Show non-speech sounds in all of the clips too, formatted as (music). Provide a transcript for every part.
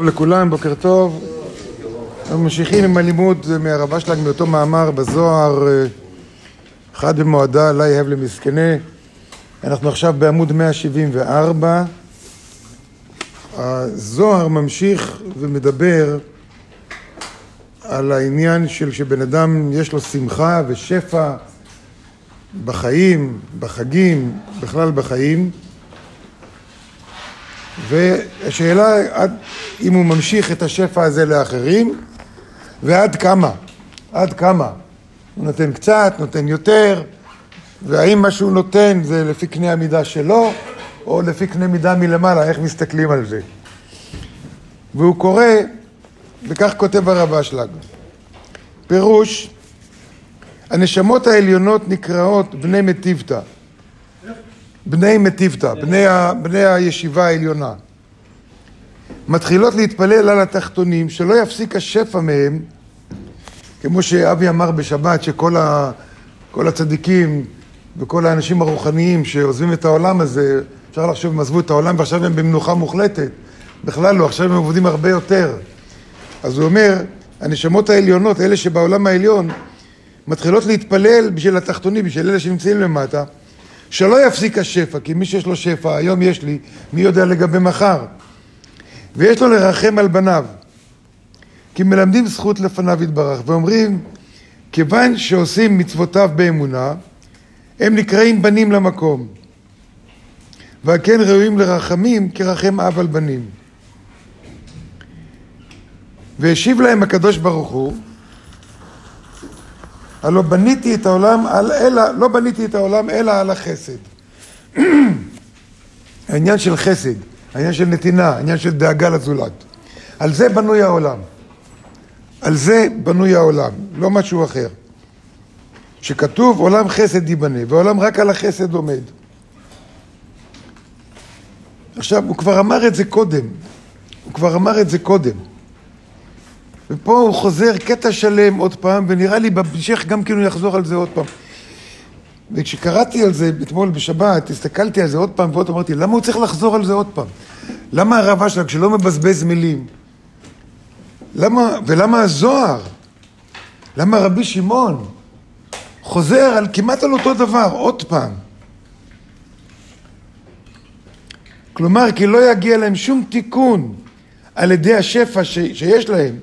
טוב לכולם, בוקר טוב. אנחנו ממשיכים עם הלימוד מהרב אשלג מאותו מאמר בזוהר, אחד במועדה, לה יהב למסכנה. אנחנו עכשיו בעמוד 174. הזוהר ממשיך ומדבר על העניין של שבן אדם יש לו שמחה ושפע בחיים, בחגים, בכלל בחיים. והשאלה עד אם הוא ממשיך את השפע הזה לאחרים ועד כמה, עד כמה. הוא נותן קצת, נותן יותר, והאם מה שהוא נותן זה לפי קנה המידה שלו או לפי קנה מידה מלמעלה, איך מסתכלים על זה. והוא קורא, וכך כותב הרב אשלג, פירוש, הנשמות העליונות נקראות בני מטיבתא בני מטיבתא, בני, ה, בני הישיבה העליונה, מתחילות להתפלל על התחתונים, שלא יפסיק השפע מהם, כמו שאבי אמר בשבת, שכל ה, כל הצדיקים וכל האנשים הרוחניים שעוזבים את העולם הזה, אפשר לחשוב, הם עזבו את העולם ועכשיו הם במנוחה מוחלטת. בכלל לא, עכשיו הם עובדים הרבה יותר. אז הוא אומר, הנשמות העליונות, אלה שבעולם העליון, מתחילות להתפלל בשביל התחתונים, בשביל אלה שנמצאים למטה. שלא יפסיק השפע, כי מי שיש לו שפע, היום יש לי, מי יודע לגבי מחר. ויש לו לרחם על בניו. כי מלמדים זכות לפניו יתברך, ואומרים, כיוון שעושים מצוותיו באמונה, הם נקראים בנים למקום. ועל כן ראויים לרחמים כרחם אב על בנים. והשיב להם הקדוש ברוך הוא, הלא בניתי את העולם על אלא, לא בניתי את העולם אלא על החסד. (clears throat) העניין של חסד, העניין של נתינה, העניין של דאגה לזולת. על זה בנוי העולם. על זה בנוי העולם, לא משהו אחר. שכתוב עולם חסד ייבנה, והעולם רק על החסד עומד. עכשיו, הוא כבר אמר את זה קודם. הוא כבר אמר את זה קודם. ופה הוא חוזר קטע שלם עוד פעם, ונראה לי בהמשך גם הוא יחזור על זה עוד פעם. וכשקראתי על זה אתמול בשבת, הסתכלתי על זה עוד פעם ועוד אמרתי, למה הוא צריך לחזור על זה עוד פעם? למה הרב אשלג, כשלא מבזבז מילים? למה, ולמה הזוהר? למה רבי שמעון חוזר על כמעט על אותו דבר עוד פעם? כלומר, כי לא יגיע להם שום תיקון על ידי השפע ש, שיש להם.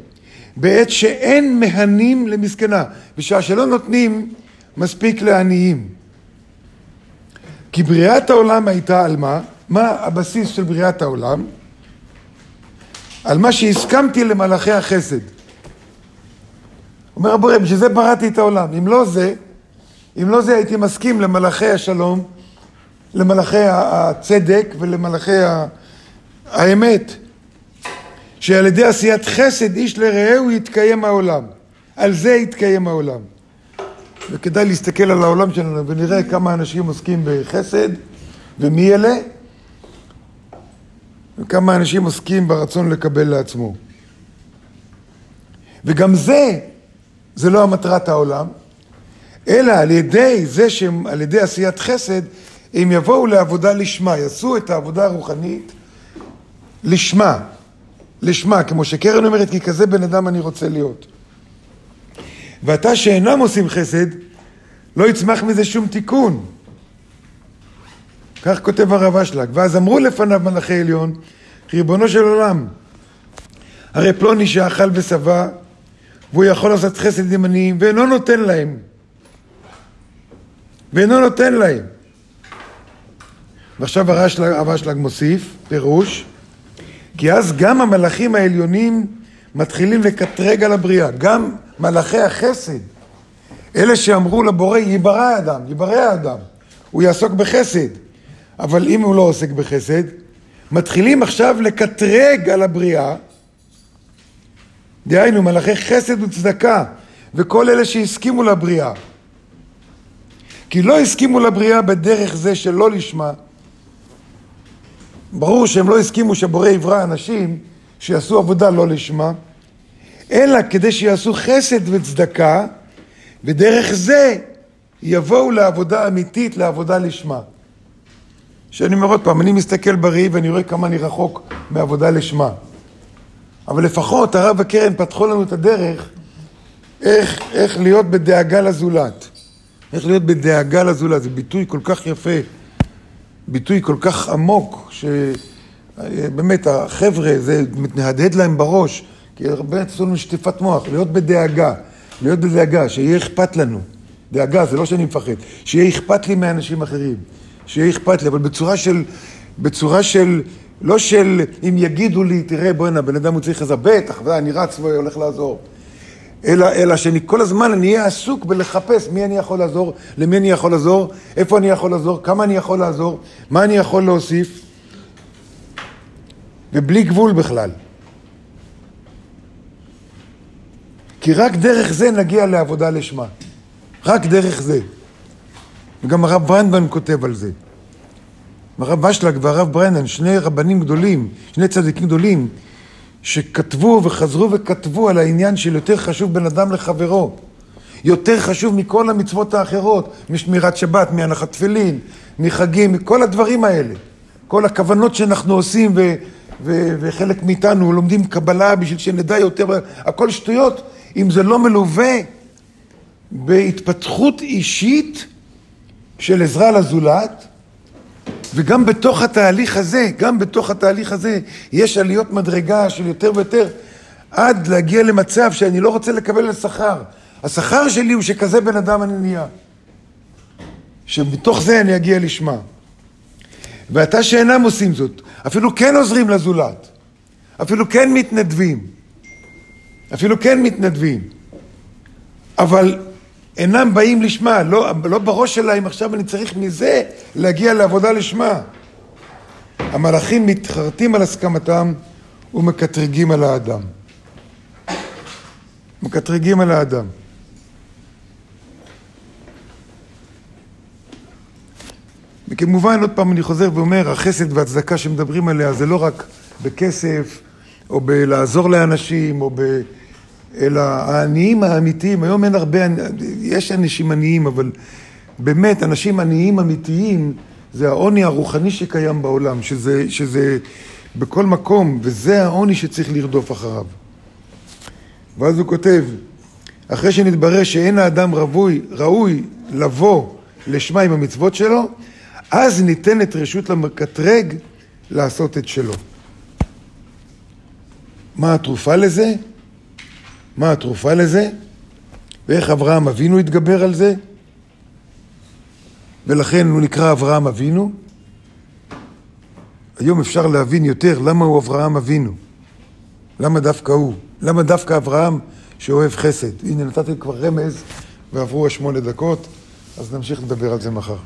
בעת שאין מהנים למסכנה, בשעה שלא נותנים מספיק לעניים. כי בריאת העולם הייתה על מה? מה הבסיס של בריאת העולם? על מה שהסכמתי למלאכי החסד. אומר הבורא, בשביל זה בראתי את העולם. אם לא זה, אם לא זה הייתי מסכים למלאכי השלום, למלאכי הצדק ולמלאכי האמת. שעל ידי עשיית חסד איש לרעהו יתקיים העולם. על זה יתקיים העולם. וכדאי להסתכל על העולם שלנו ונראה כמה אנשים עוסקים בחסד ומי אלה וכמה אנשים עוסקים ברצון לקבל לעצמו. וגם זה, זה לא המטרת העולם, אלא על ידי זה שהם, על ידי עשיית חסד, הם יבואו לעבודה לשמה, יעשו את העבודה הרוחנית לשמה. לשמה, כמו שקרן אומרת, כי כזה בן אדם אני רוצה להיות. ואתה שאינם עושים חסד, לא יצמח מזה שום תיקון. כך כותב הרב אשלג. ואז אמרו לפניו מלאכי עליון, ריבונו של עולם, הרי פלוני שאכל ושבע, והוא יכול לעשות חסד עם עניים, ואינו נותן להם. ואינו נותן להם. ועכשיו הרב אשלג מוסיף, פירוש, כי אז גם המלאכים העליונים מתחילים לקטרג על הבריאה, גם מלאכי החסד, אלה שאמרו לבורא, ייברא האדם, ייברא האדם, הוא יעסוק בחסד, אבל אם הוא לא עוסק בחסד, מתחילים עכשיו לקטרג על הבריאה, דהיינו מלאכי חסד וצדקה, וכל אלה שהסכימו לבריאה. כי לא הסכימו לבריאה בדרך זה שלא לשמה, ברור שהם לא הסכימו שבורא יברא אנשים שיעשו עבודה לא לשמה, אלא כדי שיעשו חסד וצדקה, ודרך זה יבואו לעבודה אמיתית, לעבודה לשמה. שאני אומר עוד פעם, אני מסתכל בראי ואני רואה כמה אני רחוק מעבודה לשמה. אבל לפחות הרב וקרן פתחו לנו את הדרך איך, איך להיות בדאגה לזולת. איך להיות בדאגה לזולת, זה ביטוי כל כך יפה, ביטוי כל כך עמוק, שבאמת החבר'ה, זה מתנהדהד להם בראש, כי הרבה עשו לנו שטיפת מוח, להיות בדאגה, להיות בדאגה, שיהיה אכפת לנו. דאגה, זה לא שאני מפחד, שיהיה אכפת לי מאנשים אחרים, שיהיה אכפת לי, אבל בצורה של, בצורה של, לא של אם יגידו לי, תראה, בוא'נה, הבן אדם הוא צריך עזרה, בטח, אני רץ והולך לעזור. אלא, אלא שאני כל הזמן אני אהיה עסוק בלחפש מי אני יכול לעזור, למי אני יכול לעזור, איפה אני יכול לעזור, כמה אני יכול לעזור, מה אני יכול להוסיף, ובלי גבול בכלל. כי רק דרך זה נגיע לעבודה לשמה. רק דרך זה. וגם הרב ברנדמן כותב על זה. הרב בשלג והרב ברנדמן, שני רבנים גדולים, שני צדיקים גדולים, שכתבו וחזרו וכתבו על העניין של יותר חשוב בן אדם לחברו. יותר חשוב מכל המצוות האחרות, משמירת שבת, מהנחת תפילין, מחגים, מכל הדברים האלה. כל הכוונות שאנחנו עושים ו- ו- וחלק מאיתנו לומדים קבלה בשביל שנדע יותר, הכל שטויות, אם זה לא מלווה בהתפתחות אישית של עזרה לזולת, וגם בתוך התהליך הזה, גם בתוך התהליך הזה, יש עליות מדרגה של יותר ויותר, עד להגיע למצב שאני לא רוצה לקבל על שכר. השכר שלי הוא שכזה בן אדם אני נהיה. שמתוך זה אני אגיע לשמה. ואתה שאינם עושים זאת, אפילו כן עוזרים לזולת, אפילו כן מתנדבים, אפילו כן מתנדבים, אבל אינם באים לשמה, לא, לא בראש שלהם עכשיו אני צריך מזה להגיע לעבודה לשמה. המלאכים מתחרטים על הסכמתם ומקטרגים על האדם. מקטרגים על האדם. וכמובן, עוד פעם אני חוזר ואומר, החסד והצדקה שמדברים עליה זה לא רק בכסף, או בלעזור לאנשים, או ב... אלא העניים האמיתיים, היום אין הרבה, יש אנשים עניים, אבל באמת, אנשים עניים אמיתיים, זה העוני הרוחני שקיים בעולם, שזה, שזה בכל מקום, וזה העוני שצריך לרדוף אחריו. ואז הוא כותב, אחרי שנתברר שאין האדם ראוי, ראוי לבוא לשמה עם המצוות שלו, אז ניתנת רשות למקטרג לעשות את שלו. מה התרופה לזה? מה התרופה לזה? ואיך אברהם אבינו התגבר על זה? ולכן הוא נקרא אברהם אבינו. היום אפשר להבין יותר למה הוא אברהם אבינו. למה דווקא הוא? למה דווקא אברהם שאוהב חסד? הנה נתתי כבר רמז ועברו השמונה דקות, אז נמשיך לדבר על זה מחר.